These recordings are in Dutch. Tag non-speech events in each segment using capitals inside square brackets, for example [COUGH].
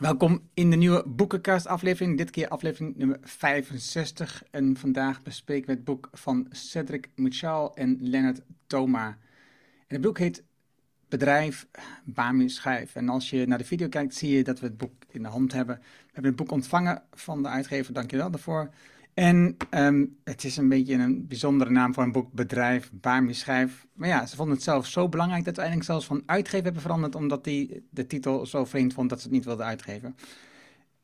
Welkom in de nieuwe boekenkast aflevering, dit keer aflevering nummer 65. En vandaag bespreken we het boek van Cedric Muchal en Leonard Thoma. En het boek heet Bedrijf Bami Schijf. En als je naar de video kijkt, zie je dat we het boek in de hand hebben. We hebben het boek ontvangen van de uitgever, dankjewel daarvoor. En ehm, het is een beetje een bijzondere naam voor een boek, Bedrijf, Bami Schijf. Maar ja, ze vonden het zelf zo belangrijk dat we eigenlijk zelfs van uitgeven hebben veranderd, omdat die de titel zo vreemd vond dat ze het niet wilden uitgeven.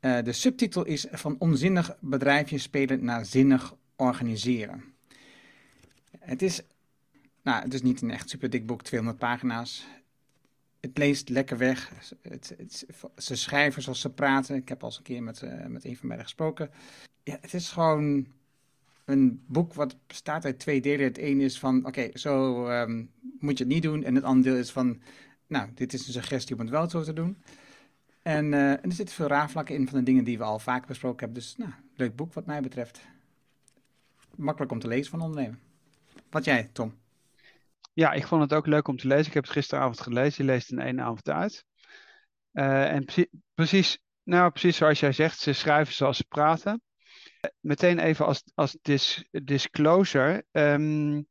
Uh, de subtitel is van onzinnig bedrijfje spelen naar zinnig organiseren. Het is, nou, het is niet een echt super dik boek, 200 pagina's. Het leest lekker weg. Het, het, ze schrijven zoals ze praten. Ik heb al eens een keer met, uh, met een van beiden gesproken ja, het is gewoon een boek wat bestaat uit twee delen. Het een is van, oké, zo um, moet je het niet doen. En het andere deel is van, nou, dit is een suggestie om het wel zo te doen. En, uh, en er zitten veel raafvlakken in van de dingen die we al vaak besproken hebben. Dus, nou, leuk boek wat mij betreft. Makkelijk om te lezen van ondernemen. Wat jij, Tom? Ja, ik vond het ook leuk om te lezen. Ik heb het gisteravond gelezen. Je leest in één avond uit. Uh, en precies, nou, precies zoals jij zegt, ze schrijven zoals ze praten meteen even als, als dis, disclosure. Um,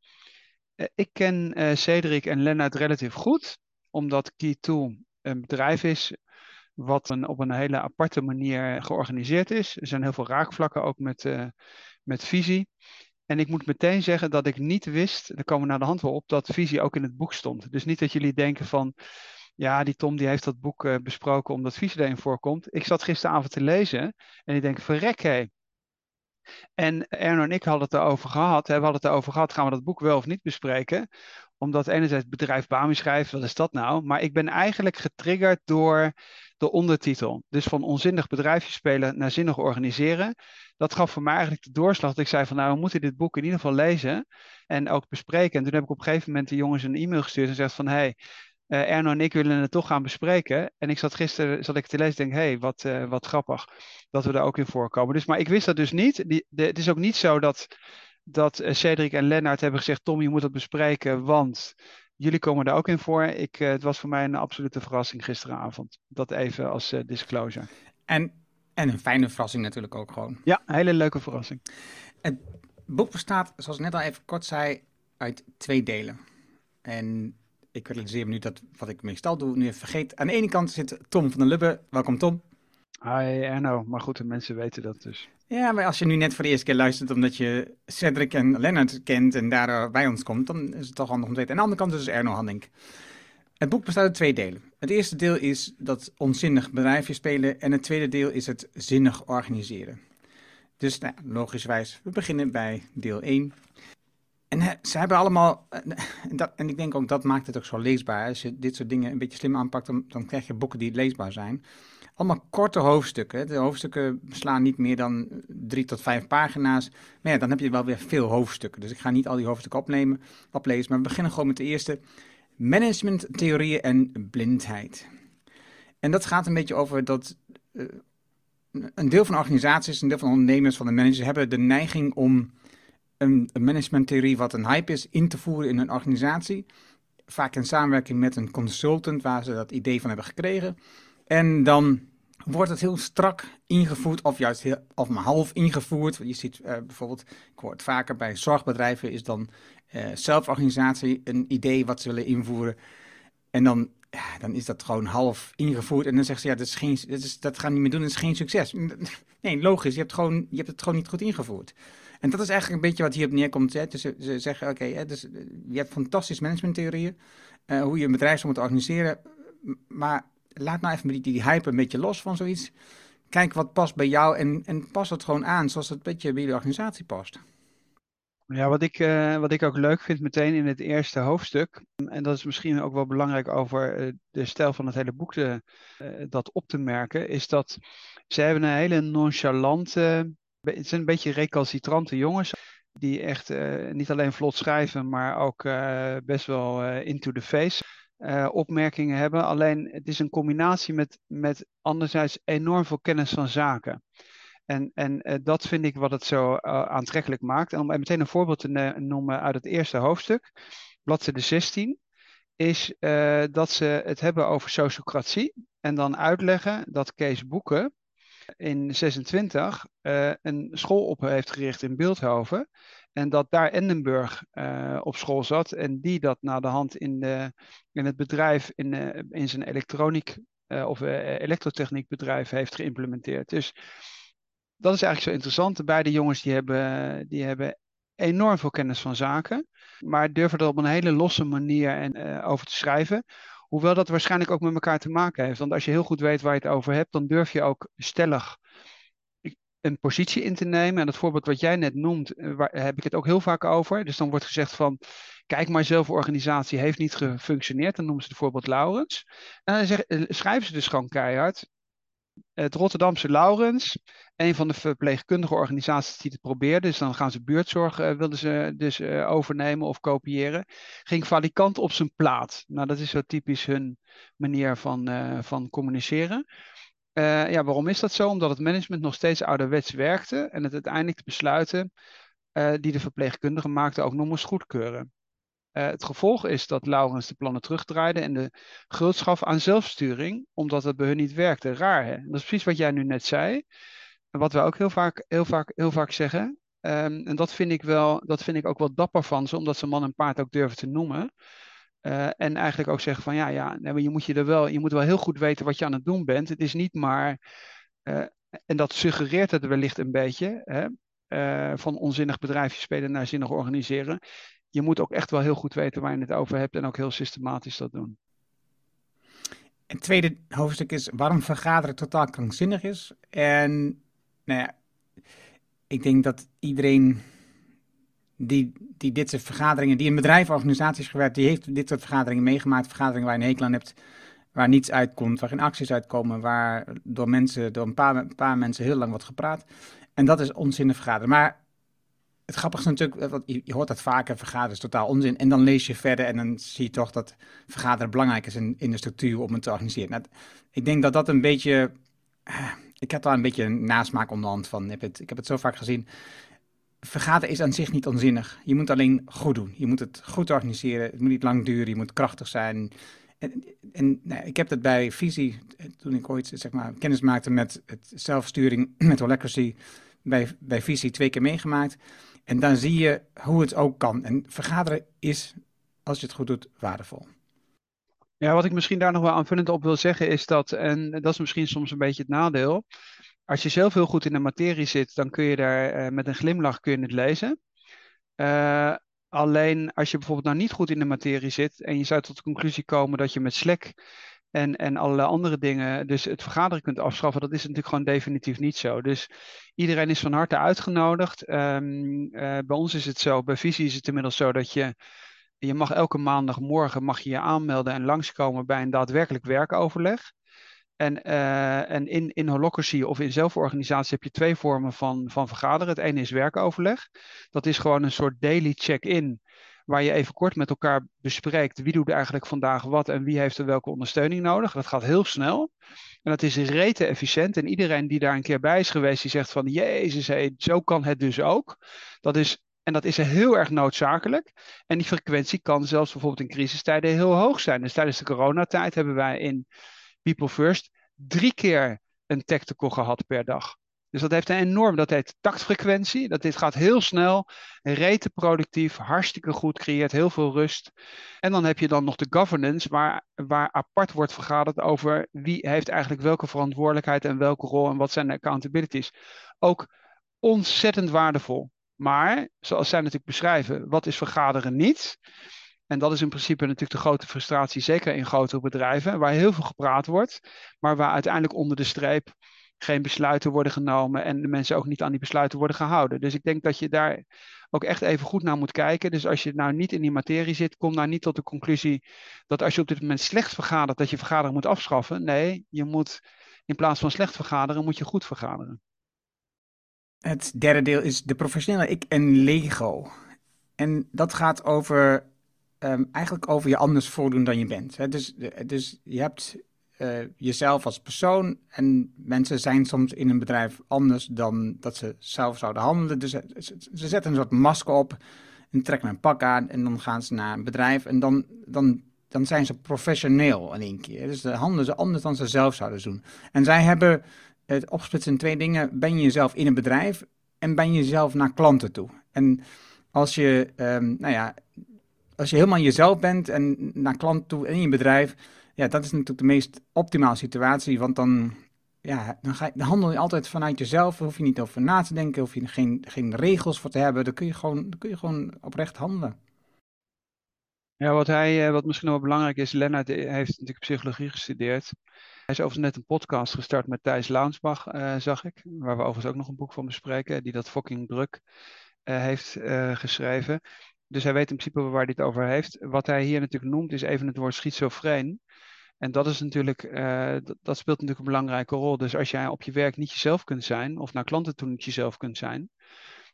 ik ken uh, Cedric en Lennart relatief goed, omdat Key2 een bedrijf is wat op een hele aparte manier georganiseerd is. Er zijn heel veel raakvlakken ook met, uh, met visie. En ik moet meteen zeggen dat ik niet wist, daar komen we naar de hand wel op, dat visie ook in het boek stond. Dus niet dat jullie denken van, ja, die Tom die heeft dat boek besproken omdat visie erin voorkomt. Ik zat gisteravond te lezen en ik denk, verrek hé, en Erno en ik hadden het erover gehad. Hè, we hadden het erover gehad, gaan we dat boek wel of niet bespreken? Omdat enerzijds bedrijf Bami schrijft, wat is dat nou? Maar ik ben eigenlijk getriggerd door de ondertitel. Dus van onzinnig bedrijfje spelen naar zinnig organiseren. Dat gaf voor mij eigenlijk de doorslag dat ik zei van nou, we moeten dit boek in ieder geval lezen en ook bespreken. En toen heb ik op een gegeven moment de jongens een e-mail gestuurd en gezegd van hey, uh, Erno en ik willen het toch gaan bespreken. En ik zat gisteren zat ik te lezen en denk, hé, hey, wat, uh, wat grappig dat we daar ook in voorkomen. Dus, maar ik wist dat dus niet. Die, de, het is ook niet zo dat, dat uh, Cedric en Lennart hebben gezegd, Tom, je moet dat bespreken, want jullie komen daar ook in voor. Ik, het was voor mij een absolute verrassing gisteravond. Dat even als disclosure. En, en een fijne verrassing natuurlijk ook gewoon. Ja, een hele leuke verrassing. Het boek bestaat, zoals ik net al even kort zei, uit twee delen. En ik realiseer me nu dat wat ik meestal doe, nu even vergeet. Aan de ene kant zit Tom van der Lubbe. Welkom Tom. Hi Erno, maar goed, de mensen weten dat dus. Ja, maar als je nu net voor de eerste keer luistert omdat je Cedric en Lennart kent en daar bij ons komt, dan is het toch handig om te weten. Aan de andere kant is Erno Hanning. Het boek bestaat uit twee delen. Het eerste deel is dat onzinnig bedrijfje spelen en het tweede deel is het zinnig organiseren. Dus nou, logischwijs, we beginnen bij deel 1. En ze hebben allemaal, en, dat, en ik denk ook dat maakt het ook zo leesbaar. Als je dit soort dingen een beetje slim aanpakt, dan, dan krijg je boeken die leesbaar zijn. Allemaal korte hoofdstukken. De hoofdstukken slaan niet meer dan drie tot vijf pagina's. Maar ja, dan heb je wel weer veel hoofdstukken. Dus ik ga niet al die hoofdstukken opnemen, oplezen. Maar we beginnen gewoon met de eerste. Managementtheorieën en blindheid. En dat gaat een beetje over dat uh, een deel van organisaties, een deel van ondernemers, van de managers, hebben de neiging om een, managementtheorie wat een hype is in te voeren in een organisatie. Vaak in samenwerking met een consultant waar ze dat idee van hebben gekregen. En dan wordt het heel strak ingevoerd of juist heel, of maar half ingevoerd. Je ziet uh, bijvoorbeeld, ik hoor het vaker bij zorgbedrijven, is dan uh, zelforganisatie een idee wat ze willen invoeren. En dan, dan is dat gewoon half ingevoerd. En dan zeggen ze, ja, dat, is geen, is, dat gaan niet meer doen, dat is geen succes. [LAUGHS] Nee, logisch, je hebt, gewoon, je hebt het gewoon niet goed ingevoerd. En dat is eigenlijk een beetje wat hierop neerkomt. Hè. Dus ze zeggen, oké, dus, eh, je hebt fantastische managementtheorieën, uh, hoe je een bedrijf zou moeten organiseren, maar laat nou even die, die hype een beetje los van zoiets. Kijk wat past bij jou en, en pas het gewoon aan zoals het een beetje bij je organisatie past. Ja, wat ik, uh, wat ik ook leuk vind meteen in het eerste hoofdstuk, en dat is misschien ook wel belangrijk over de stijl van het hele boek te, dat op te merken, is dat ze hebben een hele nonchalante het zijn een beetje recalcitrante jongens. Die echt uh, niet alleen vlot schrijven, maar ook uh, best wel uh, into the face opmerkingen hebben. Alleen het is een combinatie met, met anderzijds enorm veel kennis van zaken. En, en dat vind ik wat het zo aantrekkelijk maakt. En om meteen een voorbeeld te noemen uit het eerste hoofdstuk, bladzijde 16. is dat ze het hebben over sociocratie. En dan uitleggen dat Kees Boeken in 26 uh, een school op heeft gericht in Beeldhoven. En dat daar Endenburg uh, op school zat. En die dat na de hand in, de, in het bedrijf, in, in zijn elektroniek of elektrotechniekbedrijf heeft geïmplementeerd. Dus dat is eigenlijk zo interessant. De beide jongens die hebben, die hebben enorm veel kennis van zaken, maar durven er op een hele losse manier en, over te schrijven. Hoewel dat waarschijnlijk ook met elkaar te maken heeft. Want als je heel goed weet waar je het over hebt, dan durf je ook stellig een positie in te nemen. En dat voorbeeld wat jij net noemt, eh, waar heb ik het ook heel vaak over. Dus dan wordt gezegd van, kijk maar, zelforganisatie heeft niet gefunctioneerd. Dan noemen ze het voorbeeld Laurens. En dan zeggen, eh, schrijven ze dus gewoon keihard het Rotterdamse Laurens, een van de verpleegkundige organisaties die het probeerde, dus dan gaan ze buurtzorg, uh, wilden ze dus uh, overnemen of kopiëren, ging valikant op zijn plaat. Nou, dat is zo typisch hun manier van, uh, van communiceren. ja, waarom is dat zo? Omdat het management nog steeds ouderwets werkte en het uiteindelijk de besluiten die de verpleegkundigen maakten ook nog moest goedkeuren. Uh, het gevolg is dat Laurens de plannen terugdraaide en de groot gaf aan zelfsturing, omdat het bij hun niet werkte. Raar, hè? Dat is precies wat jij nu net zei. En wat we ook heel vaak, heel vaak, heel vaak zeggen. Um, en dat vind, ik wel, dat vind ik ook wel dapper van ze, omdat ze man en paard ook durven te noemen. Uh, en eigenlijk ook zeggen van ja, ja nee, je, moet je, er wel, je moet wel heel goed weten wat je aan het doen bent. Het is niet maar, uh, en dat suggereert het wellicht een beetje, hè, van onzinnig bedrijfje spelen naar zinnig organiseren je moet ook echt wel heel goed weten waar je het over hebt en ook heel systematisch dat doen. Het tweede hoofdstuk is waarom vergaderen totaal krankzinnig is. En nou ja, ik denk dat iedereen die, die dit soort vergaderingen, die in bedrijven, organisaties gewerkt, die heeft dit soort vergaderingen meegemaakt. Vergaderingen waar je een hekel aan hebt, waar niets uitkomt, waar geen acties uitkomen, waar door mensen, door een paar, een paar mensen heel lang wordt gepraat. En dat is onzinnig vergaderen. Maar het grappige is natuurlijk, want je, hoort dat vaker, vergaderen is totaal onzin. En dan lees je verder en dan zie je toch dat vergaderen belangrijk is in, in de structuur om het te organiseren. Nou, ik denk dat dat een beetje, uh, ik heb daar een beetje een nasmaak onderhand van. Ik heb, het, ik heb het zo vaak gezien. Vergaderen is aan zich niet onzinnig. Je moet alleen goed doen. Je moet het goed organiseren. Het moet niet lang duren. Je moet krachtig zijn. En, en nou, ik heb dat bij Visie, toen ik ooit zeg maar, kennis maakte met het zelfsturing, [CLEARS THROAT] met Holacracy, bij, bij Visie twee keer meegemaakt. En dan zie je hoe het ook kan. En vergaderen is, als je het goed doet, waardevol. Ja, wat ik misschien daar nog wel aanvullend op wil zeggen is dat, en dat is misschien soms een beetje het nadeel, als je zelf heel goed in de materie zit, dan kun je daar uh, met een glimlach kun het lezen. Uh, alleen als je bijvoorbeeld nou niet goed in de materie zit en je zou tot de conclusie komen dat je met Slack en, en allerlei andere dingen, dus het vergaderen kunt afschaffen, dat is natuurlijk gewoon definitief niet zo. Dus iedereen is van harte uitgenodigd. Um, uh, bij ons is het zo, bij Visie is het inmiddels zo dat je, je mag elke maandagmorgen mag je, je aanmelden en langskomen bij een daadwerkelijk werkoverleg. En, uh, en in, in holocracy of in zelforganisatie heb je twee vormen van, van vergaderen. Het ene is werkoverleg. Dat is gewoon een soort daily check-in waar je even kort met elkaar bespreekt wie doet eigenlijk vandaag wat en wie heeft er welke ondersteuning nodig. Dat gaat heel snel en dat is rete efficiënt en iedereen die daar een keer bij is geweest, die zegt van jezus, hey, zo kan het dus ook. Dat is, en dat is heel erg noodzakelijk. En die frequentie kan zelfs bijvoorbeeld in crisistijden heel hoog zijn. Dus tijdens de coronatijd hebben wij in People First drie keer een tactical gehad per dag. Dus dat heeft een enorm, dat heet taktfrequentie. Dat dit gaat heel snel, rete productief, hartstikke goed, creëert heel veel rust. En dan heb je dan nog de governance, waar, waar apart wordt vergaderd over wie heeft eigenlijk welke verantwoordelijkheid en welke rol en wat zijn de accountabilities. Ook ontzettend waardevol. Maar, zoals zij natuurlijk beschrijven, wat is vergaderen niet? En dat is in principe natuurlijk de grote frustratie, zeker in grotere bedrijven, waar heel veel gepraat wordt, maar waar uiteindelijk onder de streep geen besluiten worden genomen en de mensen ook niet aan die besluiten worden gehouden. Dus ik denk dat je daar ook echt even goed naar moet kijken. Dus als je nou niet in die materie zit, kom nou niet tot de conclusie dat als je op dit moment slecht vergadert, dat je vergaderen moet afschaffen. Nee, je moet in plaats van slecht vergaderen, moet je goed vergaderen. Het derde deel is de professionele ik en Lego. En dat gaat over um, eigenlijk over je anders voordoen dan je bent. Hè? Dus, dus je hebt uh, jezelf als persoon. En mensen zijn soms in een bedrijf anders dan dat ze zelf zouden handelen. Dus ze, ze zetten een soort masker op en trekken een pak aan en dan gaan ze naar een bedrijf. En dan, dan dan zijn ze professioneel in één keer. Dus dan handelen ze anders dan ze zelf zouden doen. En zij hebben het opgesplitst in twee dingen. Ben je jezelf in een bedrijf en ben je jezelf naar klanten toe. En als je, um, nou ja, als je helemaal jezelf bent en naar klanten toe in je bedrijf, ja, dat is natuurlijk de meest optimale situatie, want dan, ja, dan, ga je, dan handel je altijd vanuit jezelf, daar hoef je niet over na te denken, hoef je geen, geen regels voor te hebben, dan kun je gewoon, kun je gewoon oprecht handelen. Ja, wat, hij, eh, wat misschien wel belangrijk is, Lennart heeft natuurlijk psychologie gestudeerd. Hij is overigens net een podcast gestart met Thijs Launsbach, uh, zag ik. Waar we overigens ook nog een boek van bespreken, die dat fucking druk heeft geschreven. Dus hij weet in principe waar hij het over heeft. Wat hij hier natuurlijk noemt is even het woord schizofreen. En dat is natuurlijk, dat, dat, speelt natuurlijk een belangrijke rol. Dus als jij op je werk niet jezelf kunt zijn, of naar klanten toe niet jezelf kunt zijn,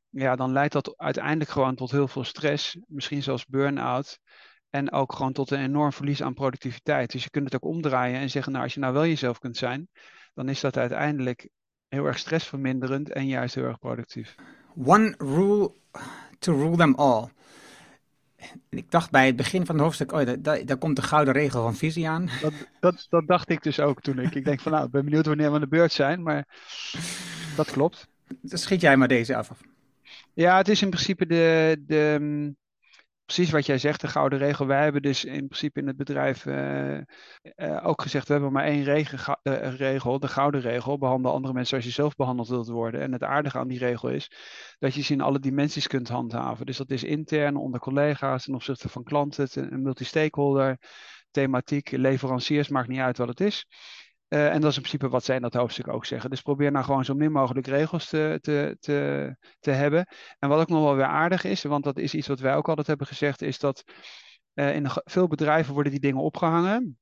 ja, dan leidt dat uiteindelijk gewoon tot heel veel stress, misschien zelfs burn-out. En ook gewoon tot een enorm verlies aan productiviteit. Dus je kunt het ook omdraaien en zeggen, nou als je nou wel jezelf kunt zijn, dan is dat uiteindelijk heel erg stressverminderend en juist heel erg productief. One rule to rule them all. Ik dacht bij het begin van het hoofdstuk, oh, daar, daar komt de gouden regel van visie aan. Dat, dat, dat, dacht ik dus ook toen ik. Ik denk van nou, ik ben benieuwd wanneer we aan de beurt zijn, maar dat klopt. Dan schiet jij maar deze af. Ja, het is in principe de, de, precies wat jij zegt, de gouden regel. Wij hebben dus in principe in het bedrijf uh, uh, ook gezegd, we hebben maar één regel, uh, regel, de gouden regel. Behandel andere mensen zoals je zelf behandeld wilt worden. En het aardige aan die regel is dat je ze in alle dimensies kunt handhaven. Dus dat is intern, onder collega's, ten opzichte van klanten, een multi-stakeholder, thematiek, leveranciers, maakt niet uit wat het is. Uh, en dat is in principe wat zij in dat hoofdstuk ook zeggen. Dus probeer nou gewoon zo min mogelijk regels te, te, te, te hebben. En wat ook nog wel weer aardig is, want dat is iets wat wij ook altijd hebben gezegd, is dat uh, in veel bedrijven worden die dingen opgehangen.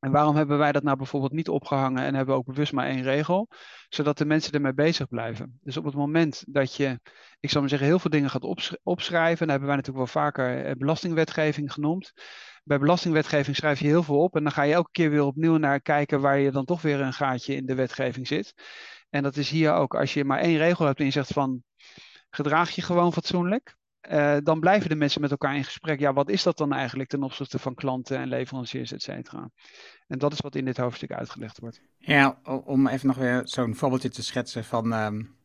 En waarom hebben wij dat nou bijvoorbeeld niet opgehangen en hebben we ook bewust maar één regel? Zodat de mensen ermee bezig blijven. Dus op het moment dat je, ik zal maar zeggen, heel veel dingen gaat opschrijven, dan hebben wij natuurlijk wel vaker eh, belastingwetgeving genoemd bij belastingwetgeving schrijf je heel veel op en dan ga je elke keer weer opnieuw naar kijken waar je dan toch weer een gaatje in de wetgeving zit. En dat is hier ook, als je maar één regel hebt en je zegt van gedraag je gewoon fatsoenlijk, uh, dan blijven de mensen met elkaar in gesprek. Ja, wat is dat dan eigenlijk ten opzichte van klanten en leveranciers, et cetera? En dat is wat in dit hoofdstuk uitgelegd wordt. Ja, om even nog weer zo'n voorbeeldje te schetsen van um,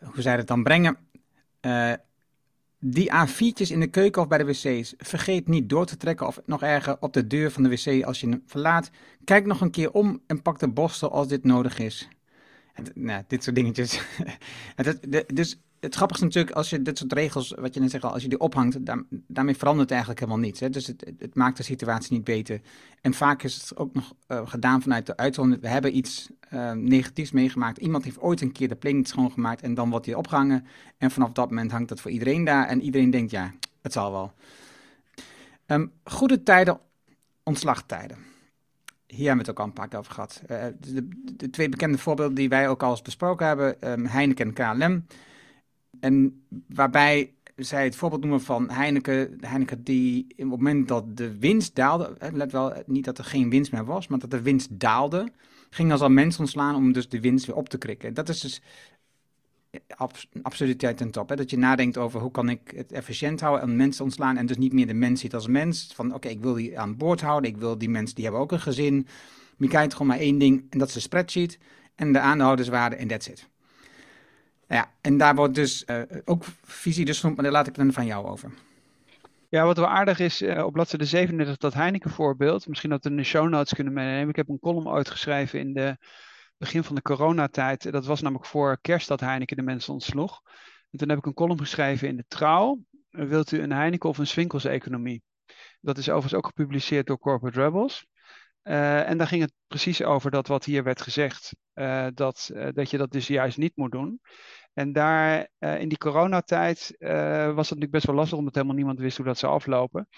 hoe zij het dan brengen. Uh, die A4'tjes in de keuken of bij de wc's, vergeet niet door te trekken of nog erger op de deur van de wc als je hem verlaat. Kijk nog een keer om en pak de borstel als dit nodig is. En, nou, dit soort dingetjes. [LAUGHS] dus het grappige is natuurlijk, als je dit soort regels, wat je net zegt als je die ophangt, daarmee verandert eigenlijk helemaal niets. Hè? Dus het, het, maakt de situatie niet beter. En vaak is het ook nog uh, gedaan vanuit de uitzondering. We hebben iets uh, negatiefs meegemaakt. Iemand heeft ooit een keer de niet schoongemaakt en dan wordt hij opgehangen. En vanaf dat moment hangt dat voor iedereen daar. En iedereen denkt, ja, het zal wel. Um, goede tijden, ontslagtijden. Hier hebben we het ook al een paar keer over gehad. Uh, de, twee bekende voorbeelden die wij ook al eens besproken hebben, um, Heineken en KLM. En waarbij zij het voorbeeld noemen van Heineken. Heineken die op het moment dat de winst daalde, let wel niet dat er geen winst meer was, maar dat de winst daalde, ging als al mensen ontslaan om dus de winst weer op te krikken. Dat is dus absurditeit ten top. Hè? Dat je nadenkt over hoe kan ik het efficiënt houden en mensen ontslaan en dus niet meer de mens ziet als mens. Van oké, ik wil die aan boord houden, ik wil die mensen, die hebben ook een gezin. je kijkt gewoon maar één ding en dat is een spreadsheet en de aandeelhouderswaarde en that's it. Ja, en daar wordt dus uh, ook visie dus maar daar laat ik dan van jou over. Ja, wat wel aardig is uh, op bladzijde 37, dat Heineken voorbeeld. Misschien dat we in de show notes kunnen meenemen. Ik heb een column uitgeschreven in de begin van de coronatijd. Dat was namelijk voor kerst dat Heineken de mensen ontsloeg. En toen heb ik een column geschreven in de Trouw. Wilt u een Heineken of een Swinkels economie? Dat is overigens ook gepubliceerd door Corporate Rebels. Uh, en daar ging het precies over dat wat hier werd gezegd, dat, dat je dat dus juist niet moet doen. En daar in die coronatijd was het natuurlijk best wel lastig, omdat helemaal niemand wist hoe dat zou aflopen.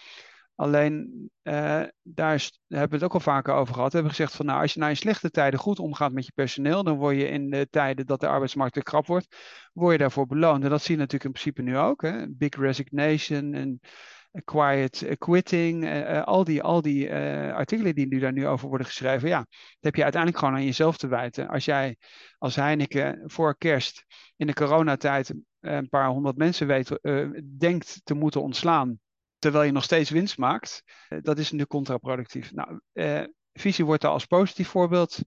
Alleen daar is, hebben we het ook al vaker over gehad. We hebben gezegd van nou, als je nou in slechte tijden goed omgaat met je personeel, dan word je in de tijden dat de arbeidsmarkt weer krap wordt, word je daarvoor beloond. En dat zie je natuurlijk in principe nu ook. Hè? Big resignation en quiet quitting, uh, al die, al die uh, artikelen die nu daar nu over worden geschreven, ja, dat heb je uiteindelijk gewoon aan jezelf te wijten. Als jij als Heineken voor kerst in de coronatijd een paar honderd mensen weet, denkt te moeten ontslaan, terwijl je nog steeds winst maakt, dat is nu contraproductief. Nou, visie wordt daar als positief voorbeeld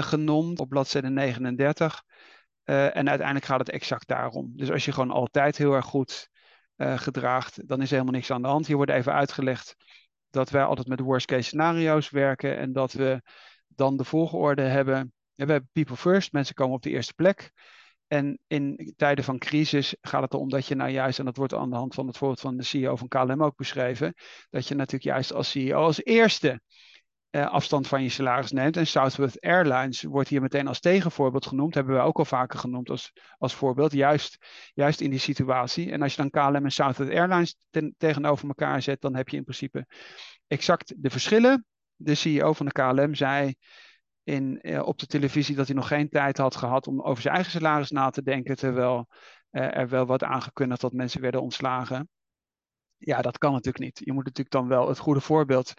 genoemd op bladzijde 39. en uiteindelijk gaat het exact daarom. Dus als je gewoon altijd heel erg goed gedraagt, dan is helemaal niks aan de hand. Hier wordt even uitgelegd dat wij altijd met worst case scenario's werken en dat we dan de volgorde hebben. We hebben people first, mensen komen op de eerste plek. En in tijden van crisis gaat het erom dat je nou juist, en dat wordt aan de hand van het voorbeeld van de CEO van KLM ook beschreven, dat je natuurlijk juist als CEO als eerste uh, afstand van je salaris neemt. En Southwest Airlines wordt hier meteen als tegenvoorbeeld genoemd. Hebben we ook al vaker genoemd als, als voorbeeld. Juist, juist in die situatie. En als je dan KLM en Southwest Airlines tegenover elkaar zet, dan heb je in principe exact de verschillen. De CEO van de KLM zei in, uh, op de televisie dat hij nog geen tijd had gehad om over zijn eigen salaris na te denken. Terwijl uh, er wel wat aangekondigd dat mensen werden ontslagen. Ja, dat kan natuurlijk niet. Je moet natuurlijk dan wel het goede voorbeeld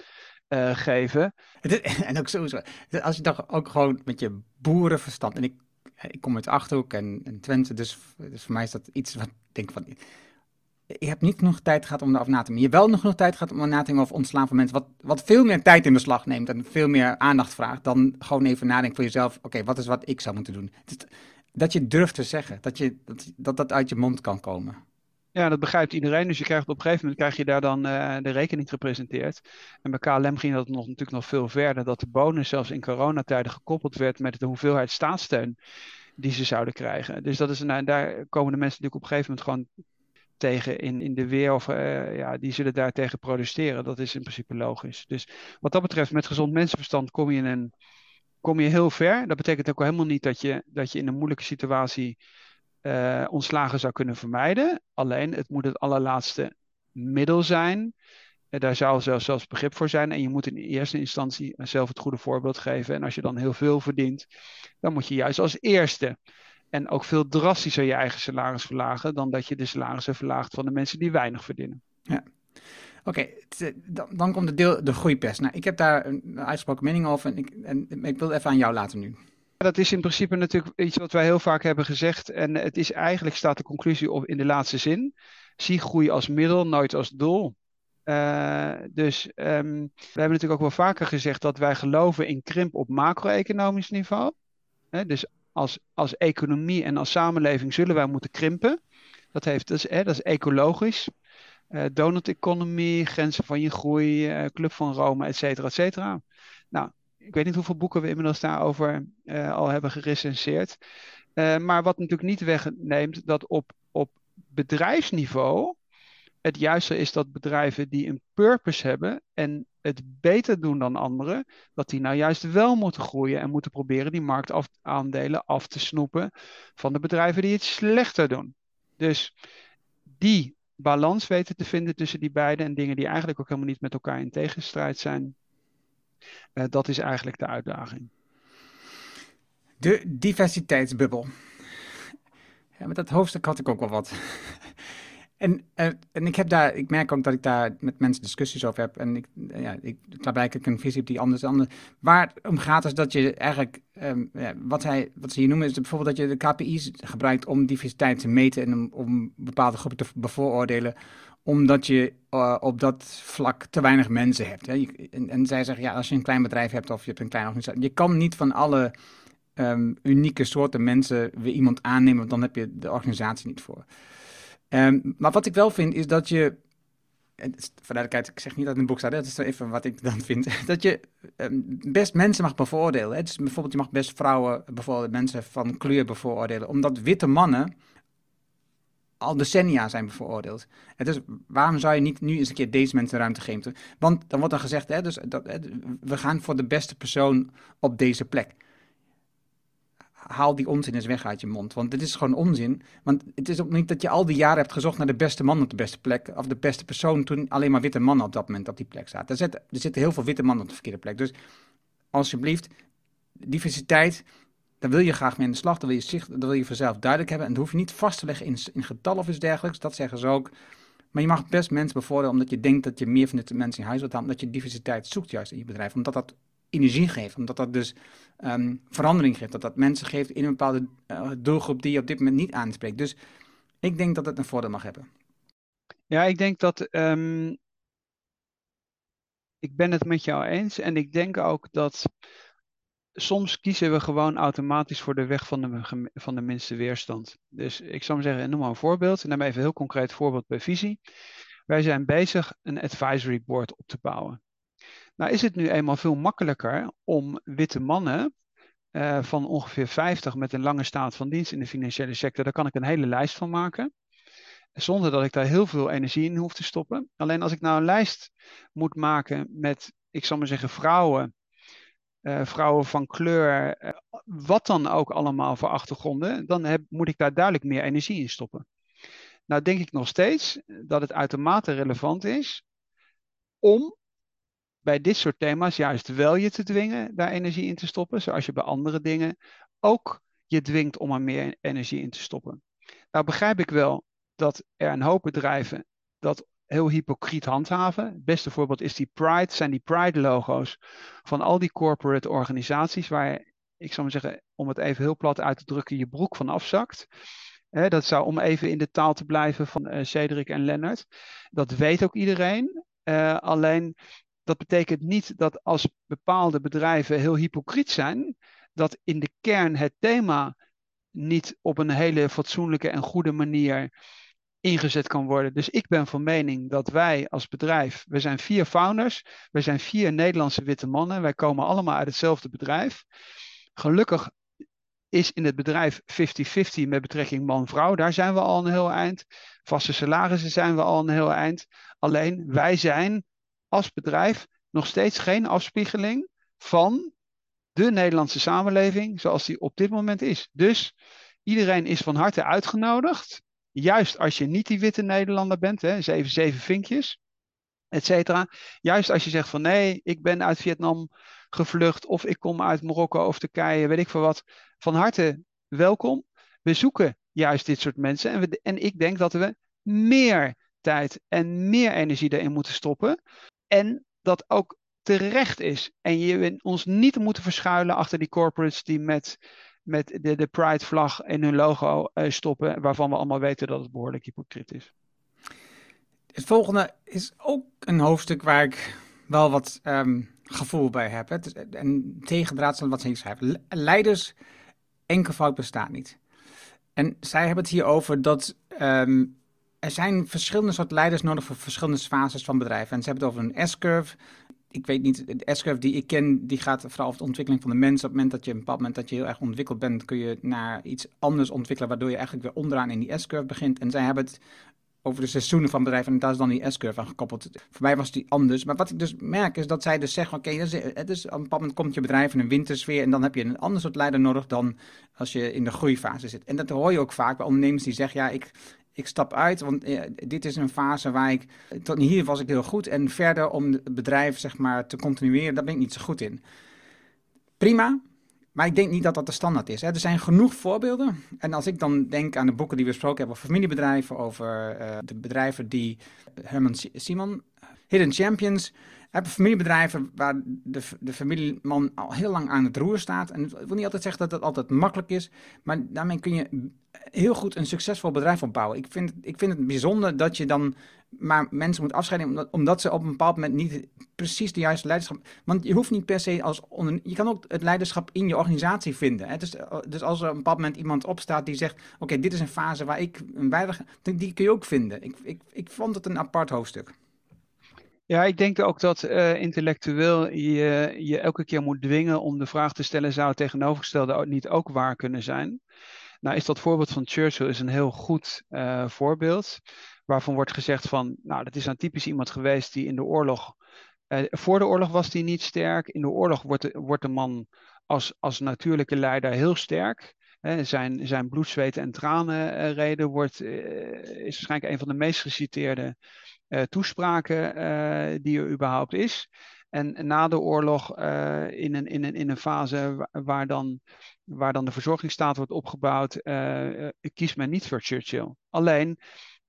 uh, geven. [LAUGHS] En ook sowieso, als je dan ook gewoon met je boerenverstand, en ik, ik kom uit Achterhoek en, en Twente, dus, dus voor mij is dat iets wat ik denk van, je hebt niet genoeg tijd gehad om erover na te denken. Je wel nog genoeg tijd gehad om na te denken ontslaan van mensen, wat, wat veel meer tijd in beslag neemt en veel meer aandacht vraagt, dan gewoon even nadenken voor jezelf, oké, wat is wat ik zou moeten doen? Dat je durft te zeggen, dat, je, dat, dat dat uit je mond kan komen. Ja, dat begrijpt iedereen. Dus je krijgt op een gegeven moment krijg je daar dan uh, de rekening gepresenteerd. En bij KLM ging dat nog, natuurlijk nog veel verder. Dat de bonus zelfs in coronatijden gekoppeld werd met de hoeveelheid staatssteun die ze zouden krijgen. Dus dat is, nou, daar komen de mensen natuurlijk op een gegeven moment gewoon tegen in, in de weer. Of uh, ja, die zullen daar tegen protesteren. Dat is in principe logisch. Dus wat dat betreft, met gezond mensenverstand kom je in een kom je heel ver. Dat betekent ook helemaal niet dat je, dat je in een moeilijke situatie uh, ontslagen zou kunnen vermijden. Alleen het moet het allerlaatste middel zijn. Uh, daar zou zelfs, zelfs begrip voor zijn. En je moet in eerste instantie zelf het goede voorbeeld geven. En als je dan heel veel verdient, dan moet je juist als eerste. En ook veel drastischer je eigen salaris verlagen dan dat je de salarissen verlaagt van de mensen die weinig verdienen. Ja. Oké, okay, dan, dan, komt de deel de groeipers. Nou, ik heb daar een uitgesproken mening over en ik, en ik wil even aan jou laten nu. Dat is in principe natuurlijk iets wat wij heel vaak hebben gezegd. En het is eigenlijk staat de conclusie op in de laatste zin. Zie groei als middel, nooit als doel. Uh, dus um, we hebben natuurlijk ook wel vaker gezegd dat wij geloven in krimp op macro-economisch niveau. Dus als, als economie en als samenleving zullen wij moeten krimpen. Dat, heeft, dat, is, dat is ecologisch. Uh, donut economie, grenzen van je groei, uh, Club van Rome, et cetera, et cetera. Nou, ik weet niet hoeveel boeken we inmiddels daarover uh, al hebben gerecenseerd. Uh, maar wat natuurlijk niet wegneemt dat op, op bedrijfsniveau het juiste is dat bedrijven die een purpose hebben en het beter doen dan anderen, dat die nou juist wel moeten groeien en moeten proberen die marktaandelen af te snoepen van de bedrijven die het slechter doen. Dus die balans weten te vinden tussen die beide en dingen die eigenlijk ook helemaal niet met elkaar in tegenstrijd zijn, uh, dat is eigenlijk de uitdaging. De diversiteitsbubbel. Ja, met dat hoofdstuk had ik ook wel wat. [LAUGHS] En, uh, en ik heb daar, ik merk ook dat ik daar met mensen discussies over heb. En ik, uh, ja, ik, daarbij ik een visie heb die anders is. Waar het om gaat is dat je eigenlijk, um, ja, wat, hij, wat ze hier noemen, is bijvoorbeeld dat je de KPI's gebruikt om diversiteit te meten en om, om bepaalde groepen te bevooroordelen omdat je uh, op dat vlak te weinig mensen hebt. Hè. En, en, zij zeggen, ja, als je een klein bedrijf hebt of je hebt een kleine organisatie, je kan niet van alle um, unieke soorten mensen weer iemand aannemen, want dan heb je de organisatie niet voor. Um, maar wat ik wel vind, is dat je, duidelijkheid, ik zeg niet dat in het boek staat, dat is even wat ik dan vind, [LAUGHS] dat je um, best mensen mag bevoordelen. Hè. Dus bijvoorbeeld, je mag best vrouwen, bijvoorbeeld mensen van kleur bevoordelen, omdat witte mannen al decennia zijn bevooroordeeld. En dus waarom zou je niet nu eens een keer deze mensen ruimte geven? Want dan wordt dan gezegd, hè, dus dat, we gaan voor de beste persoon op deze plek. Haal die onzin eens weg uit je mond, want dit is gewoon onzin. Want het is ook niet dat je al die jaren hebt gezocht naar de beste man op de beste plek, of de beste persoon, toen alleen maar witte mannen op dat moment op die plek zaten. Er zitten, er zitten heel veel witte mannen op de verkeerde plek. Dus alsjeblieft, diversiteit, daar wil je graag mee in de slag, dan wil je, zicht, wil je voor jezelf duidelijk hebben. En dat hoef je niet vast te leggen in, in getallen of iets dergelijks, dat zeggen ze ook. Maar je mag best mensen bevoordelen omdat je denkt dat je meer van de mensen in huis wilt halen, omdat je diversiteit zoekt juist in je bedrijf. Omdat dat energie geeft, omdat dat dus um, verandering geeft, dat dat mensen geeft in een bepaalde uh, doelgroep die je op dit moment niet aanspreekt. Dus ik denk dat het een voordeel mag hebben. Ja, ik denk dat. Ehm, ik ben het met jou eens. En ik denk ook dat. Soms kiezen we gewoon automatisch voor de weg van de, van de minste weerstand. Dus ik zou maar zeggen, noem maar een voorbeeld. Neem even een heel concreet voorbeeld bij Visie. Wij zijn bezig een advisory board op te bouwen. Nou is het nu eenmaal veel makkelijker om witte mannen uh, van ongeveer 50 met een lange staat van dienst in de financiële sector, daar kan ik een hele lijst van maken. Zonder dat ik daar heel veel energie in hoef te stoppen. Alleen als ik nou een lijst moet maken met, ik zal maar zeggen, vrouwen, uh, vrouwen van kleur, uh, wat dan ook allemaal voor achtergronden, dan heb, moet ik daar duidelijk meer energie in stoppen. Nou denk ik nog steeds dat het uitermate relevant is om bij dit soort thema's juist wel je te dwingen daar energie in te stoppen, zoals je bij andere dingen ook je dwingt om er meer energie in te stoppen. Nou begrijp ik wel dat er een hoop bedrijven dat heel hypocriet handhaven. Het beste voorbeeld is die Pride, zijn die Pride-logo's van al die corporate organisaties waar, ik zou maar zeggen, om het even heel plat uit te drukken, je broek van afzakt. dat zou om even in de taal te blijven van uh, Cedric en Lennart. Dat weet ook iedereen. Uh, alleen dat betekent niet dat als bepaalde bedrijven heel hypocriet zijn, dat in de kern het thema niet op een hele fatsoenlijke en goede manier ingezet kan worden. Dus ik ben van mening dat wij als bedrijf, we zijn vier founders, we zijn vier Nederlandse witte mannen, wij komen allemaal uit hetzelfde bedrijf. Gelukkig is in het bedrijf 50-50 met betrekking man-vrouw. Daar zijn we al een heel eind. Vaste salarissen zijn we al een heel eind. Alleen wij zijn als bedrijf nog steeds geen afspiegeling van de Nederlandse samenleving zoals die op dit moment is. Dus iedereen is van harte uitgenodigd. Juist als je niet die witte Nederlander bent, hè, zeven, zeven vinkjes, et cetera. Juist als je zegt van nee, ik ben uit Vietnam gevlucht of ik kom uit Marokko of Turkije, weet ik veel wat. Van harte welkom. We zoeken juist dit soort mensen en, we, en ik denk dat we meer tijd en meer energie erin moeten stoppen en dat ook terecht is. En je ons niet moeten verschuilen achter die corporates die met, met de, de Pride-vlag in hun logo uh, stoppen, waarvan we allemaal weten dat het behoorlijk hypocriet is. Het volgende is ook een hoofdstuk waar ik wel wat um, gevoel bij heb. Hè. En tegendraad van wat ze hier schrijven. Leiders enkelvoud bestaat niet. En zij hebben het hier over dat um, er zijn verschillende soorten leiders nodig voor verschillende fases van bedrijven. En ze hebben het over een S-curve. Ik weet niet, de S-curve die ik ken, die gaat vooral over de ontwikkeling van de mens. Op het moment dat je een bepaald moment dat je heel erg ontwikkeld bent, kun je naar iets anders ontwikkelen, waardoor je eigenlijk weer onderaan in die S-curve begint. En zij hebben het over de seizoenen van bedrijven en daar is dan die S-curve aan gekoppeld. Voor mij was die anders. Maar wat ik dus merk is dat zij dus zeggen, oké, okay, is, op een bepaald moment komt je bedrijf in een wintersfeer en dan heb je een ander soort leider nodig dan als je in de groeifase zit. En dat hoor je ook vaak bij ondernemers die zeggen, ja, ik ik stap uit, want eh, dit is een fase waar ik, tot hier was ik heel goed en verder om het bedrijf zeg maar te continueren, daar ben ik niet zo goed in. Prima, maar ik denk niet dat dat de standaard is. Hè. Er zijn genoeg voorbeelden. En als ik dan denk aan de boeken die we besproken hebben over familiebedrijven, over uh, de bedrijven die Herman Simon, Hidden Champions, hebben familiebedrijven waar de, de familieman al heel lang aan het roer staat. En ik wil niet altijd zeggen dat dat altijd makkelijk is, maar daarmee kun je heel goed een succesvol bedrijf opbouwen. Ik vind, ik vind het bijzonder dat je dan maar mensen moet afscheiden omdat, omdat, ze op een bepaald moment niet precies de juiste leiderschap. Want je hoeft niet per se als onder, je kan ook het leiderschap in je organisatie vinden. Hè? Dus, dus als er op een bepaald moment iemand opstaat die zegt: Oké, dit is een fase waar ik een bijdrage. Die kun je ook vinden. Ik, ik, ik vond het een apart hoofdstuk. Ja, ik denk ook dat uh, intellectueel je je elke keer moet dwingen om de vraag te stellen: zou het tegenovergestelde niet ook waar kunnen zijn? Nou, is dat voorbeeld van Churchill is een heel goed uh, voorbeeld, waarvan wordt gezegd van, nou, dat is een typisch iemand geweest die in de oorlog, uh, voor de oorlog was hij niet sterk, in de oorlog wordt de, wordt de man als, als natuurlijke leider heel sterk. zijn, zijn bloed, zweet en tranen reden wordt, is waarschijnlijk een van de meest geciteerde uh, toespraken uh, die er überhaupt is. En na de oorlog uh, in, een, in, een, in een fase waar dan, waar dan de verzorgingsstaat wordt opgebouwd, kiest men niet voor Churchill. Alleen,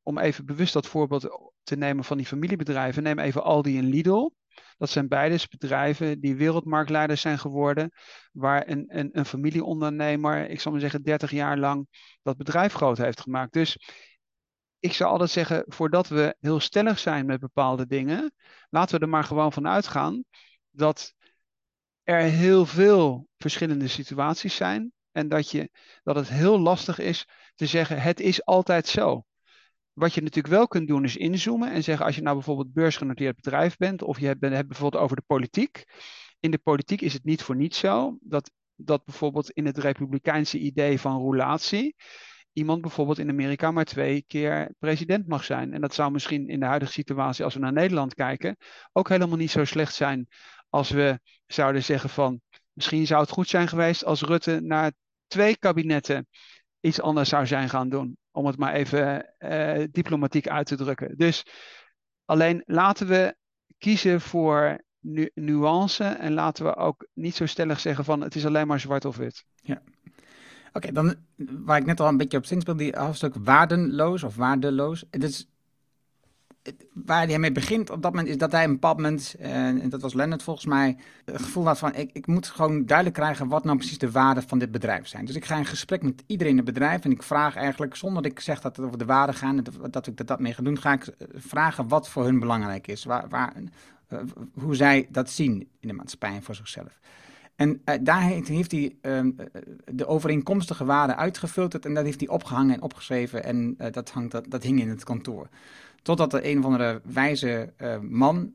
om even bewust dat voorbeeld te nemen van die familiebedrijven, neem even Aldi en Lidl. Dat zijn beide bedrijven die wereldmarktleiders zijn geworden, waar een, een, een familieondernemer, ik zal maar zeggen, 30 jaar lang dat bedrijf groot heeft gemaakt. Dus ik zou altijd zeggen, voordat we heel stellig zijn met bepaalde dingen, laten we er maar gewoon van uitgaan dat er heel veel verschillende situaties zijn en dat, je, dat het heel lastig is te zeggen, het is altijd zo. Wat je natuurlijk wel kunt doen is inzoomen en zeggen, als je nou bijvoorbeeld beursgenoteerd bedrijf bent of je hebt, hebt bijvoorbeeld over de politiek. In de politiek is het niet voor niets zo dat, dat bijvoorbeeld in het republikeinse idee van roulatie iemand bijvoorbeeld in Amerika maar twee keer president mag zijn. En dat zou misschien in de huidige situatie, als we naar Nederland kijken, ook helemaal niet zo slecht zijn als we zouden zeggen van misschien zou het goed zijn geweest als Rutte na twee kabinetten iets anders zou zijn gaan doen. Om het maar even uh, diplomatiek uit te drukken. Dus alleen laten we kiezen voor nu nuance en laten we ook niet zo stellig zeggen van het is alleen maar zwart of wit. Ja. Oké, dan waar ik net al een beetje op zinspeel, die hoofdstuk waardeloos of waardeloos. Het is, waar hij mee begint op dat moment is dat hij een bepaald moment, en dat was Leonard volgens mij, het gevoel had van ik, ik moet gewoon duidelijk krijgen wat nou precies de waarden van dit bedrijf zijn. Dus ik ga in gesprek met iedereen in het bedrijf en ik vraag eigenlijk, zonder dat ik zeg dat het over de waarden gaat en dat, ik dat, dat mee ga doen, ga ik vragen wat voor hun belangrijk is. Waar, waar, eh, hoe zij dat zien in de maatschappij en voor zichzelf. En uh, daar heeft, hij ehm, de overeenkomstige waarden uitgefilterd en dat heeft hij opgehangen en opgeschreven en dat, hangt, dat, dat hing in het kantoor. Totdat er een of andere wijze man,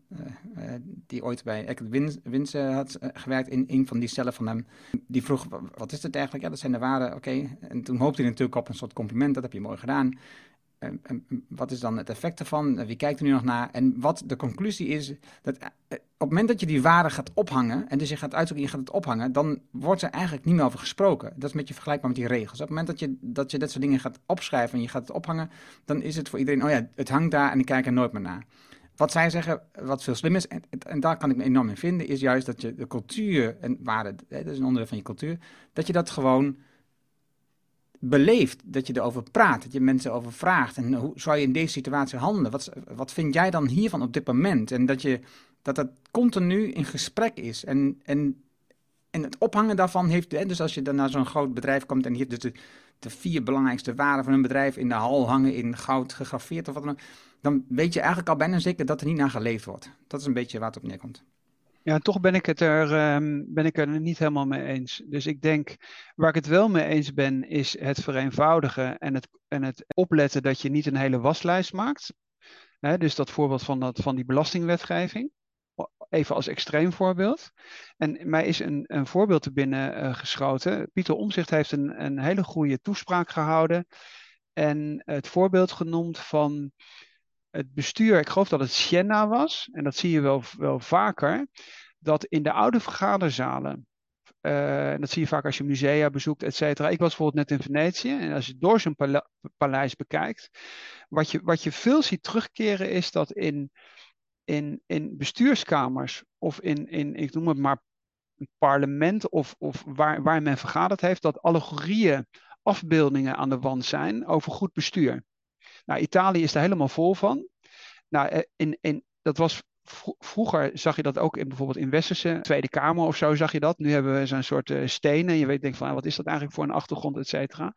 die ooit bij Eckert Winse had gewerkt in een van die cellen van hem, die vroeg, wat is het eigenlijk? Ja, dat zijn de waarden, oké. En toen hoopte hij natuurlijk op een soort compliment, dat heb je mooi gedaan. En, en, wat is dan het effect ervan? Wie kijkt er nu nog naar? En wat de conclusie is, dat eh, op het moment dat je die waarde gaat ophangen, en dus je gaat uitzoeken, je gaat het ophangen, dan wordt er eigenlijk niet meer over gesproken. Dat is een beetje vergelijkbaar met die regels. Op het moment dat je, dat je dit soort dingen gaat opschrijven en je gaat het ophangen, dan is het voor iedereen, oh ja, het hangt daar en ik kijk er nooit meer naar. Wat zij zeggen, wat veel slim is, en, en daar kan ik me enorm in vinden, is juist dat je de cultuur en waarde, dat is een onderdeel van je cultuur, dat je dat gewoon beleeft, dat je erover praat, dat je mensen over vraagt. En hoe zou je in deze situatie handelen? Wat, wat vind jij dan hiervan op dit moment? En dat je dat het continu in gesprek is. En, en, en het ophangen daarvan heeft, hè, dus als je dan naar zo'n groot bedrijf komt en hebt dus de, de vier belangrijkste waarden van een bedrijf in de hal hangen in goud gegraveerd of wat dan ook, dan weet je eigenlijk al bijna zeker dat er niet naar geleefd wordt. Dat is een beetje waar het op neerkomt. Ja, toch ben ik, het er, um, ben ik er niet helemaal mee eens. Dus ik denk, waar ik het wel mee eens ben, is het vereenvoudigen en het, en het opletten dat je niet een hele waslijst maakt. dus dat voorbeeld van, dat, van die belastingwetgeving. Even als extreem voorbeeld. En mij is een, een voorbeeld te binnen uh, geschoten. Pieter Omzicht heeft een, een hele goede toespraak gehouden. En het voorbeeld genoemd van het bestuur, ik geloof dat het Siena was, en dat zie je wel, wel vaker, dat in de oude vergaderzalen, uh, en dat zie je vaak als je musea bezoekt, et cetera. Ik was bijvoorbeeld net in Venetië, en als je door zo'n paleis bekijkt, wat je, wat je veel ziet terugkeren is dat in, in, in bestuurskamers of in, in, ik noem het maar, parlement of, of waar, waar men vergaderd heeft, dat allegorieën, afbeeldingen aan de wand zijn over goed bestuur. Nou, Italië is daar helemaal vol van. Nou, eh, in, in, dat was vroeger zag je dat ook in bijvoorbeeld in Westerse Tweede Kamer of zo zag je dat. Nu hebben we zo'n soort uh, stenen. Je weet denk van wat is dat eigenlijk voor een achtergrond, et cetera.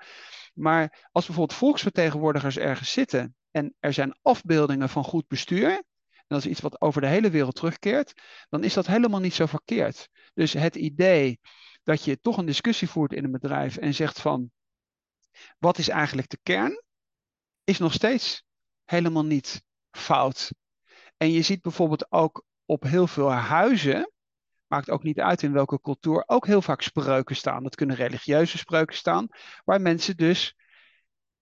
Maar als bijvoorbeeld volksvertegenwoordigers ergens zitten en er zijn afbeeldingen van goed bestuur, en dat is iets wat over de hele wereld terugkeert, dan is dat helemaal niet zo verkeerd. Dus het idee dat je toch een discussie voert in een bedrijf en zegt van wat is eigenlijk de kern? Is nog steeds helemaal niet fout. En je ziet bijvoorbeeld ook op heel veel huizen, maakt ook niet uit in welke cultuur, ook heel vaak spreuken staan. Dat kunnen religieuze spreuken staan, waar mensen dus,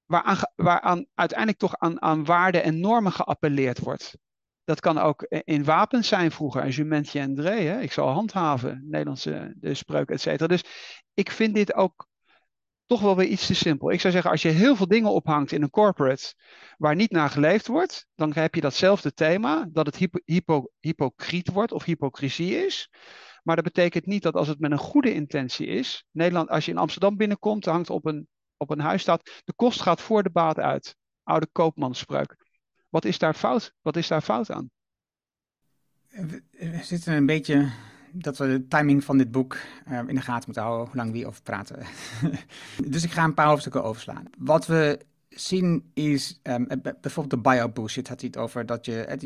waaraan, waaraan uiteindelijk toch aan, aan waarden en normen geappelleerd wordt. Dat kan ook in wapens zijn vroeger, jumentje en dree. Ik zal handhaven, Nederlandse de spreuk, et cetera. Dus ik vind dit ook toch wel weer iets te simpel. Ik zou zeggen, als je heel veel dingen ophangt in een corporate waar niet naar geleefd wordt, dan heb je datzelfde thema, dat het hypo, hypo, hypocriet wordt of hypocrisie is. Maar dat betekent niet dat als het met een goede intentie is, Nederland, als je in Amsterdam binnenkomt, hangt op een, op een huis staat, de kost gaat voor de baat uit. Oude koopmansspreuk. Wat is daar fout? Wat is daar fout aan? We zitten een beetje dat we de timing van dit boek uh, in de gaten moeten houden, hoe lang wie over praten. [LAUGHS] dus ik ga een paar hoofdstukken overslaan. Wat we zien is, um, bijvoorbeeld de bio-bullshit had hij het over, dat je,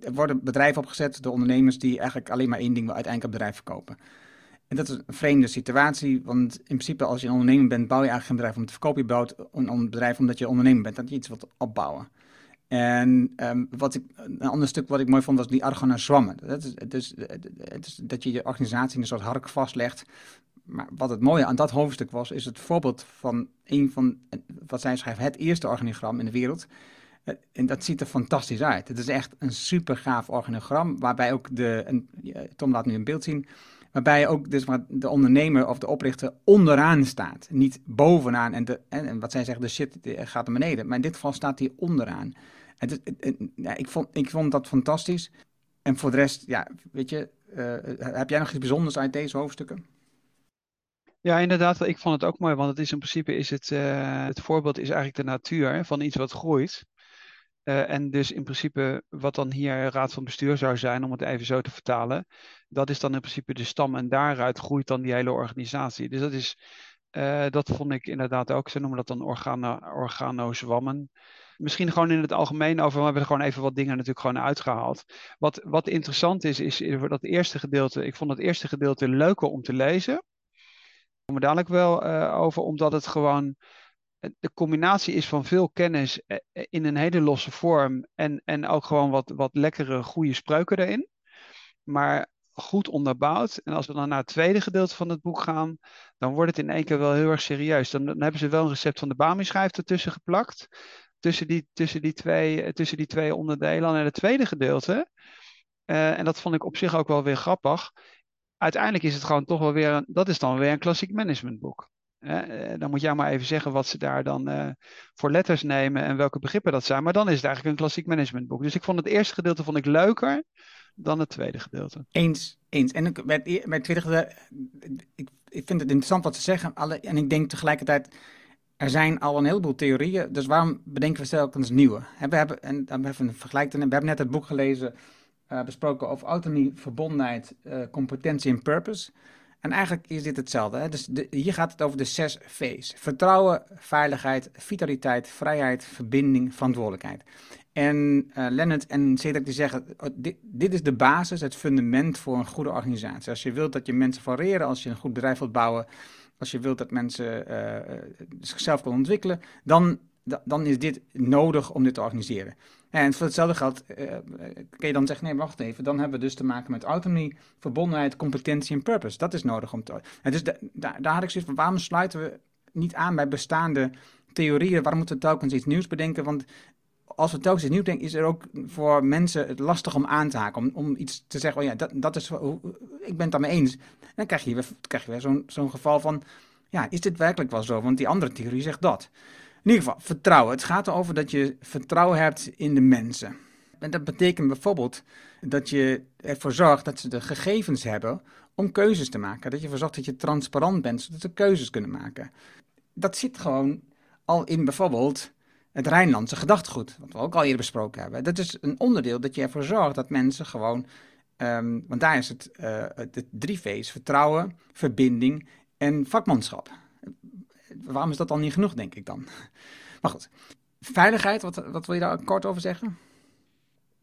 er worden bedrijven opgezet door ondernemers die eigenlijk alleen maar één ding uiteindelijk op bedrijf verkopen. En dat is een vreemde situatie, want in principe als je een ondernemer bent, bouw je eigenlijk geen bedrijf om te verkopen. Je bouwt een, bedrijf omdat je ondernemer bent, dat je iets wilt opbouwen. En um, wat ik, een ander stuk wat ik mooi vond was die argona zwammen. Dat is, dus, het is dat je je organisatie in een soort hark vastlegt. Maar wat het mooie aan dat hoofdstuk was, is het voorbeeld van een van, wat zij schrijft, het eerste organigram in de wereld. En dat ziet er fantastisch uit. Het is echt een super gaaf organigram, waarbij ook de, Tom laat nu een beeld zien, waarbij ook dus de ondernemer of de oprichter onderaan staat. Niet bovenaan en, wat zij zeggen, de shit gaat naar beneden. Maar in dit geval staat hij onderaan. Ik, vond, ik vond dat fantastisch. En voor de rest, ja, weet je, uh, heb jij nog iets bijzonders uit deze hoofdstukken? Ja, inderdaad. Ik vond het ook mooi, want het is in principe is het, uh, het voorbeeld is eigenlijk de natuur van iets wat groeit. Uh, en dus in principe, wat dan hier raad van bestuur zou zijn, om het even zo te vertalen, dat is dan in principe de stam en daaruit groeit dan die hele organisatie. Dus dat is, dat vond ik inderdaad ook, ze noemen dat dan organo, organozwammen. Misschien gewoon in het algemeen over, we hebben er gewoon even wat dingen natuurlijk gewoon uitgehaald. Wat, wat interessant is, is dat eerste gedeelte, ik vond het eerste gedeelte leuker om te lezen komen we dadelijk wel uh, over, omdat het gewoon de combinatie is van veel kennis eh, eh, in een hele losse vorm en, en ook gewoon wat, wat lekkere, goede spreuken erin. Maar goed onderbouwd. En als we dan naar het tweede gedeelte van het boek gaan, dan wordt het in één keer wel heel erg serieus. Dan, dan hebben ze wel een recept van de Bami-schijf ertussen geplakt. Tussen die, tussen, die twee, tussen die twee onderdelen. En het tweede gedeelte, uh, en dat vond ik op zich ook wel weer grappig, uiteindelijk is het gewoon toch wel weer, een, dat is dan weer een klassiek managementboek. Uh, dan moet jij maar even zeggen wat ze daar dan voor letters nemen en welke begrippen dat zijn. Maar dan is het eigenlijk een klassiek managementboek. Dus ik vond het eerste gedeelte vond ik leuker dan het tweede gedeelte. Eens, eens. En ik, het, bij het tweede gedeelte, ik, ik vind het interessant wat ze zeggen. Alle, en ik denk tegelijkertijd, er zijn al een heleboel theorieën. Dus waarom bedenken we telkens nieuwe? We hebben, en dan hebben we een. We hebben net het boek gelezen uh, besproken over autonomie, verbondenheid, uh, competentie en purpose. En eigenlijk is dit hetzelfde. Hè? Dus hier gaat het over de zes V's: vertrouwen, veiligheid, vitaliteit, vrijheid, verbinding, verantwoordelijkheid. En uh, Leonard en Cedric die zeggen: oh, dit, dit, is de basis, het fundament voor een goede organisatie. Als je wilt dat je mensen variëren, als je een goed bedrijf wilt bouwen, als je wilt dat mensen zichzelf kunnen ontwikkelen, dan, dan is dit nodig om dit te organiseren. En voor hetzelfde geld uh, kun je dan zeggen, nee, wacht even, dan hebben we dus te maken met autonomie, verbondenheid, competentie en purpose. Dat is nodig om te... En dus daar, daar had ik zoiets van, waarom sluiten we niet aan bij bestaande theorieën? Waarom moeten we telkens iets nieuws bedenken? Want als we telkens iets nieuws denken, is er ook voor mensen het lastig om aan te haken. Om, om iets te zeggen, oh ja, dat, dat is, ik ben het daarmee eens. Dan krijg je weer, krijg je weer zo'n zo'n geval van, ja, is dit werkelijk wel zo? Want die andere theorie zegt dat. In ieder geval, vertrouwen. Het gaat erover dat je vertrouwen hebt in de mensen. En dat betekent bijvoorbeeld dat je ervoor zorgt dat ze de gegevens hebben om keuzes te maken. Dat je ervoor zorgt dat je transparant bent, zodat ze keuzes kunnen maken. Dat zit gewoon al in bijvoorbeeld het Rijnlandse gedachtegoed, wat we ook al eerder besproken hebben. Dat is een onderdeel dat je ervoor zorgt dat mensen gewoon, um, want daar is het, uh, de drie V's, vertrouwen, verbinding en vakmanschap waarom is dat dan niet genoeg, denk ik dan? [LAUGHS] Maar goed, veiligheid, wat, wat wil je daar kort over zeggen?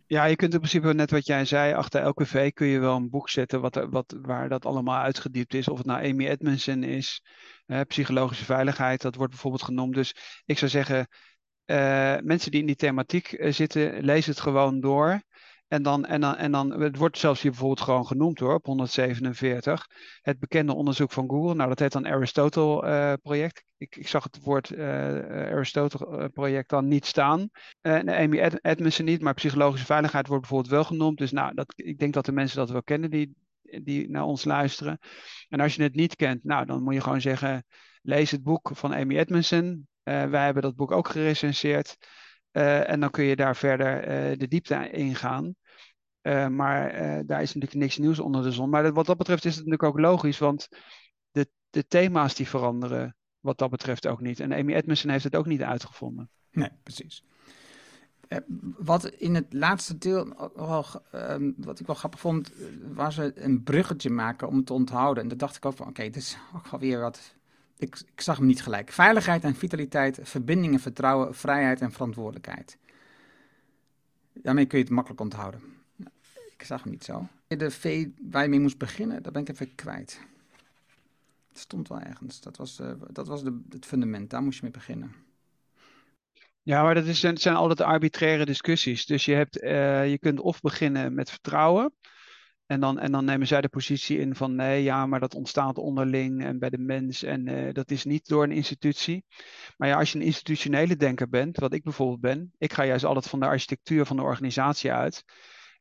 Ja, je kunt in principe net wat jij zei, achter elke V kun je wel een boek zetten wat, wat, waar dat allemaal uitgediept is. Of het nou Amy Edmondson is, psychologische veiligheid, dat wordt bijvoorbeeld genoemd. Dus ik zou zeggen, uh, mensen die in die thematiek uh, zitten, lees het gewoon door. En dan, en, dan, en dan, het wordt zelfs hier bijvoorbeeld gewoon genoemd hoor, op 147. Het bekende onderzoek van Google. Nou, dat heet dan Aristotle-project. Eh, ik, ik, zag het woord uh, Aristotle-project dan niet staan. Uh, Amy Ed Edmondson niet, maar psychologische veiligheid wordt bijvoorbeeld wel genoemd. Dus nou, dat, ik denk dat de mensen dat wel kennen die, die naar ons luisteren. En als je het niet kent, nou, dan moet je gewoon zeggen, lees het boek van Amy Edmondson. Wij hebben dat boek ook gerecenseerd. en dan kun je daar verder de diepte in gaan. Maar daar is natuurlijk niks nieuws onder de zon. Maar wat dat betreft is het natuurlijk ook logisch, want de, de thema's die veranderen wat dat betreft ook niet. En Amy Edmondson heeft het ook niet uitgevonden. Nee, precies. Wat in het laatste deel, ehm, wat ik wel grappig vond, was een bruggetje maken om het te onthouden. En dat dacht ik ook van, oké, okay, dit is ook wel weer wat ik, ik zag hem niet gelijk. Veiligheid en vitaliteit, verbinding en vertrouwen, vrijheid en verantwoordelijkheid. Daarmee kun je het makkelijk onthouden. Ik zag hem niet zo. De V waar je mee moest beginnen, dat ben ik even kwijt. Het stond wel ergens. Dat was, uh, dat was de, het fundament, daar moest je mee beginnen. Ja, maar dat is, zijn altijd arbitraire discussies. Dus je, hebt, uh, je kunt of beginnen met vertrouwen. En dan, en dan nemen zij de positie in van nee, ja, maar dat ontstaat onderling en bij de mens en uh, dat is niet door een institutie. Maar ja, als je een institutionele denker bent, wat ik bijvoorbeeld ben, ik ga juist altijd van de architectuur van de organisatie uit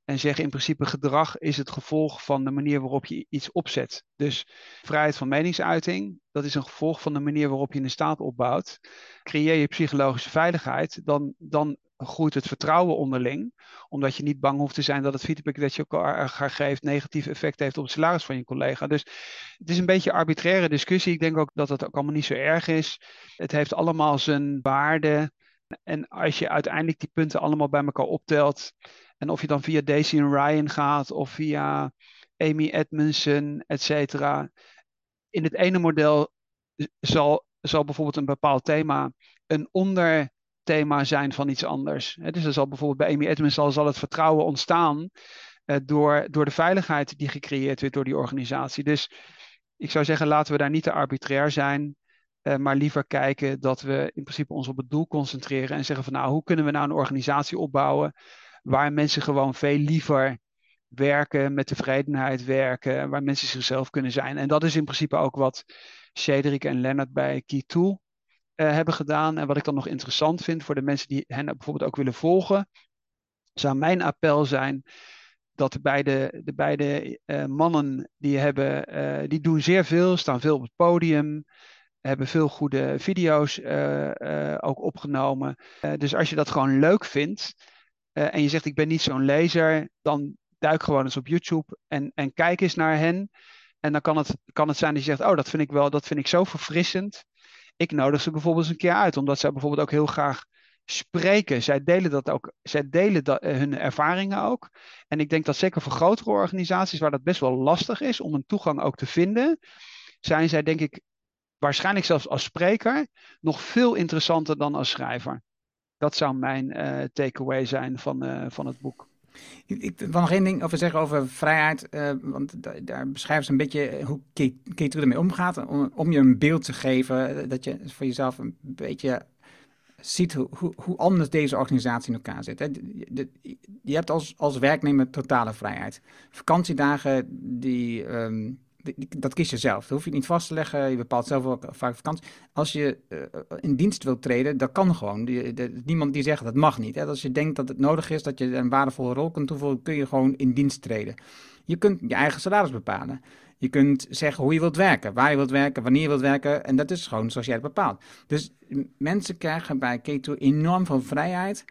en zeg in principe gedrag is het gevolg van de manier waarop je iets opzet. Dus vrijheid van meningsuiting, dat is een gevolg van de manier waarop je een staat opbouwt. Creëer je psychologische veiligheid, dan, dan groeit het vertrouwen onderling. Omdat je niet bang hoeft te zijn dat het feedback dat je elkaar geeft negatief effect heeft op het salaris van je collega. Dus het is een beetje een arbitraire discussie. Ik denk ook dat het ook allemaal niet zo erg is. Het heeft allemaal zijn waarde. En als je uiteindelijk die punten allemaal bij elkaar optelt. En of je dan via Daisy en Ryan gaat of via Amy Edmondson, et cetera. In het ene model zal, zal bijvoorbeeld een bepaald thema een onderthema zijn van iets anders. Dus er zal bijvoorbeeld bij Amy Edmondson zal het vertrouwen ontstaan uh, door, door de veiligheid die gecreëerd wordt door die organisatie. Dus ik zou zeggen, laten we daar niet te arbitrair zijn. Uh, maar liever kijken dat we in principe ons op het doel concentreren en zeggen van nou, hoe kunnen we nou een organisatie opbouwen waar mensen gewoon veel liever werken, met tevredenheid werken, waar mensen zichzelf kunnen zijn. En dat is in principe ook wat Cedric en Lennart bij Key Tool hebben gedaan. En wat ik dan nog interessant vind voor de mensen die hen bijvoorbeeld ook willen volgen, zou mijn appel zijn dat de beide, de beide uh, mannen die hebben, uh, die doen zeer veel, staan veel op het podium, hebben veel goede video's ook opgenomen. dus als je dat gewoon leuk vindt, en je zegt ik ben niet zo'n lezer, dan duik gewoon eens op YouTube en, en kijk eens naar hen. En dan kan het, kan het zijn dat je zegt, oh dat vind ik wel, dat vind ik zo verfrissend. Ik nodig ze bijvoorbeeld een keer uit, omdat zij bijvoorbeeld ook heel graag spreken. Zij delen dat ook, zij delen dat, uh, hun ervaringen ook. En ik denk dat zeker voor grotere organisaties, waar dat best wel lastig is om een toegang ook te vinden, zijn zij denk ik waarschijnlijk zelfs als spreker nog veel interessanter dan als schrijver dat zou mijn uh, takeaway zijn van, uh, van het boek. Ik, wil nog één ding over zeggen over vrijheid. Uh, want daar beschrijven ze een beetje hoe Kate ermee omgaat. Om, om, je een beeld te geven. Dat je voor jezelf een beetje ziet hoe, hoe, hoe anders deze organisatie in elkaar zit. Hè. Je hebt als, als werknemer totale vrijheid. Vakantiedagen die. Um, dat kies je zelf. Dat hoef je niet vast te leggen. Je bepaalt zelf ook vaak vakantie. Als je uh, in dienst wilt treden, dat kan gewoon. Niemand die zegt dat mag niet. Als je denkt dat het nodig is dat je een waardevolle rol kunt toevoegen, kun je gewoon in dienst treden. Je kunt je eigen salaris bepalen. Je kunt zeggen hoe je wilt werken, waar je wilt werken, wanneer je wilt werken. En dat is gewoon zoals jij het bepaalt. Dus mensen krijgen bij Keto enorm veel vrijheid.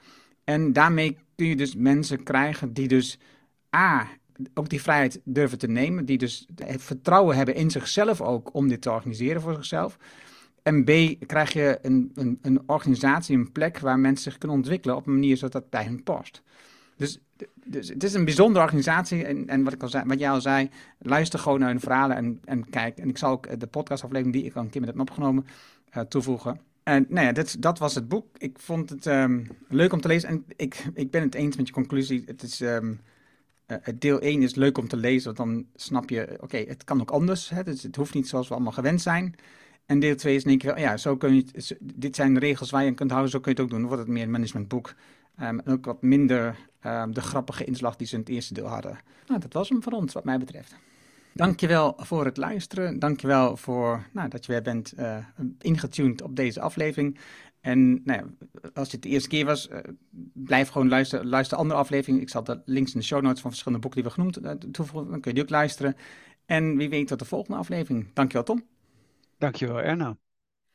En daarmee kun je dus mensen krijgen die dus A, ook die vrijheid durven te nemen, die dus het vertrouwen hebben in zichzelf ook om dit te organiseren voor zichzelf. En B, krijg je een, een, een organisatie, een plek waar mensen zich kunnen ontwikkelen op een manier zodat dat bij hen past. Dus, dus het is een bijzondere organisatie. En, en wat, ik al zei, wat jij al zei, luister gewoon naar hun verhalen en, en kijk. En ik zal ook de podcastaflevering die ik al een keer met heb opgenomen uh, toevoegen. En nou ja, dit, dat was het boek. Ik vond het um, leuk om te lezen. En ik, ik ben het eens met je conclusie. Het is uh, deel 1 is leuk om te lezen, want dan snap je, oké, het kan ook anders. Hè? Dus het hoeft niet zoals we allemaal gewend zijn. En deel 2 is in één keer, ja, zo kun je dit zijn de regels waar je aan kunt houden, zo kun je het ook doen. Dan wordt het meer een managementboek. En ook wat minder um, de grappige inslag die ze in het eerste deel hadden. Nou, dat was hem voor ons, wat mij betreft. Dankjewel voor het luisteren. Dankjewel voor nou, dat je weer bent uh, ingetuned op deze aflevering. En nou als het de eerste keer was, uh, blijf gewoon luisteren. Luister andere afleveringen. Ik zal de links in de show notes van verschillende boeken die we genoemd uh, toevoegen. Dan kun je die ook luisteren. En wie weet tot de volgende aflevering. Dankjewel Tom. Dankjewel Erna.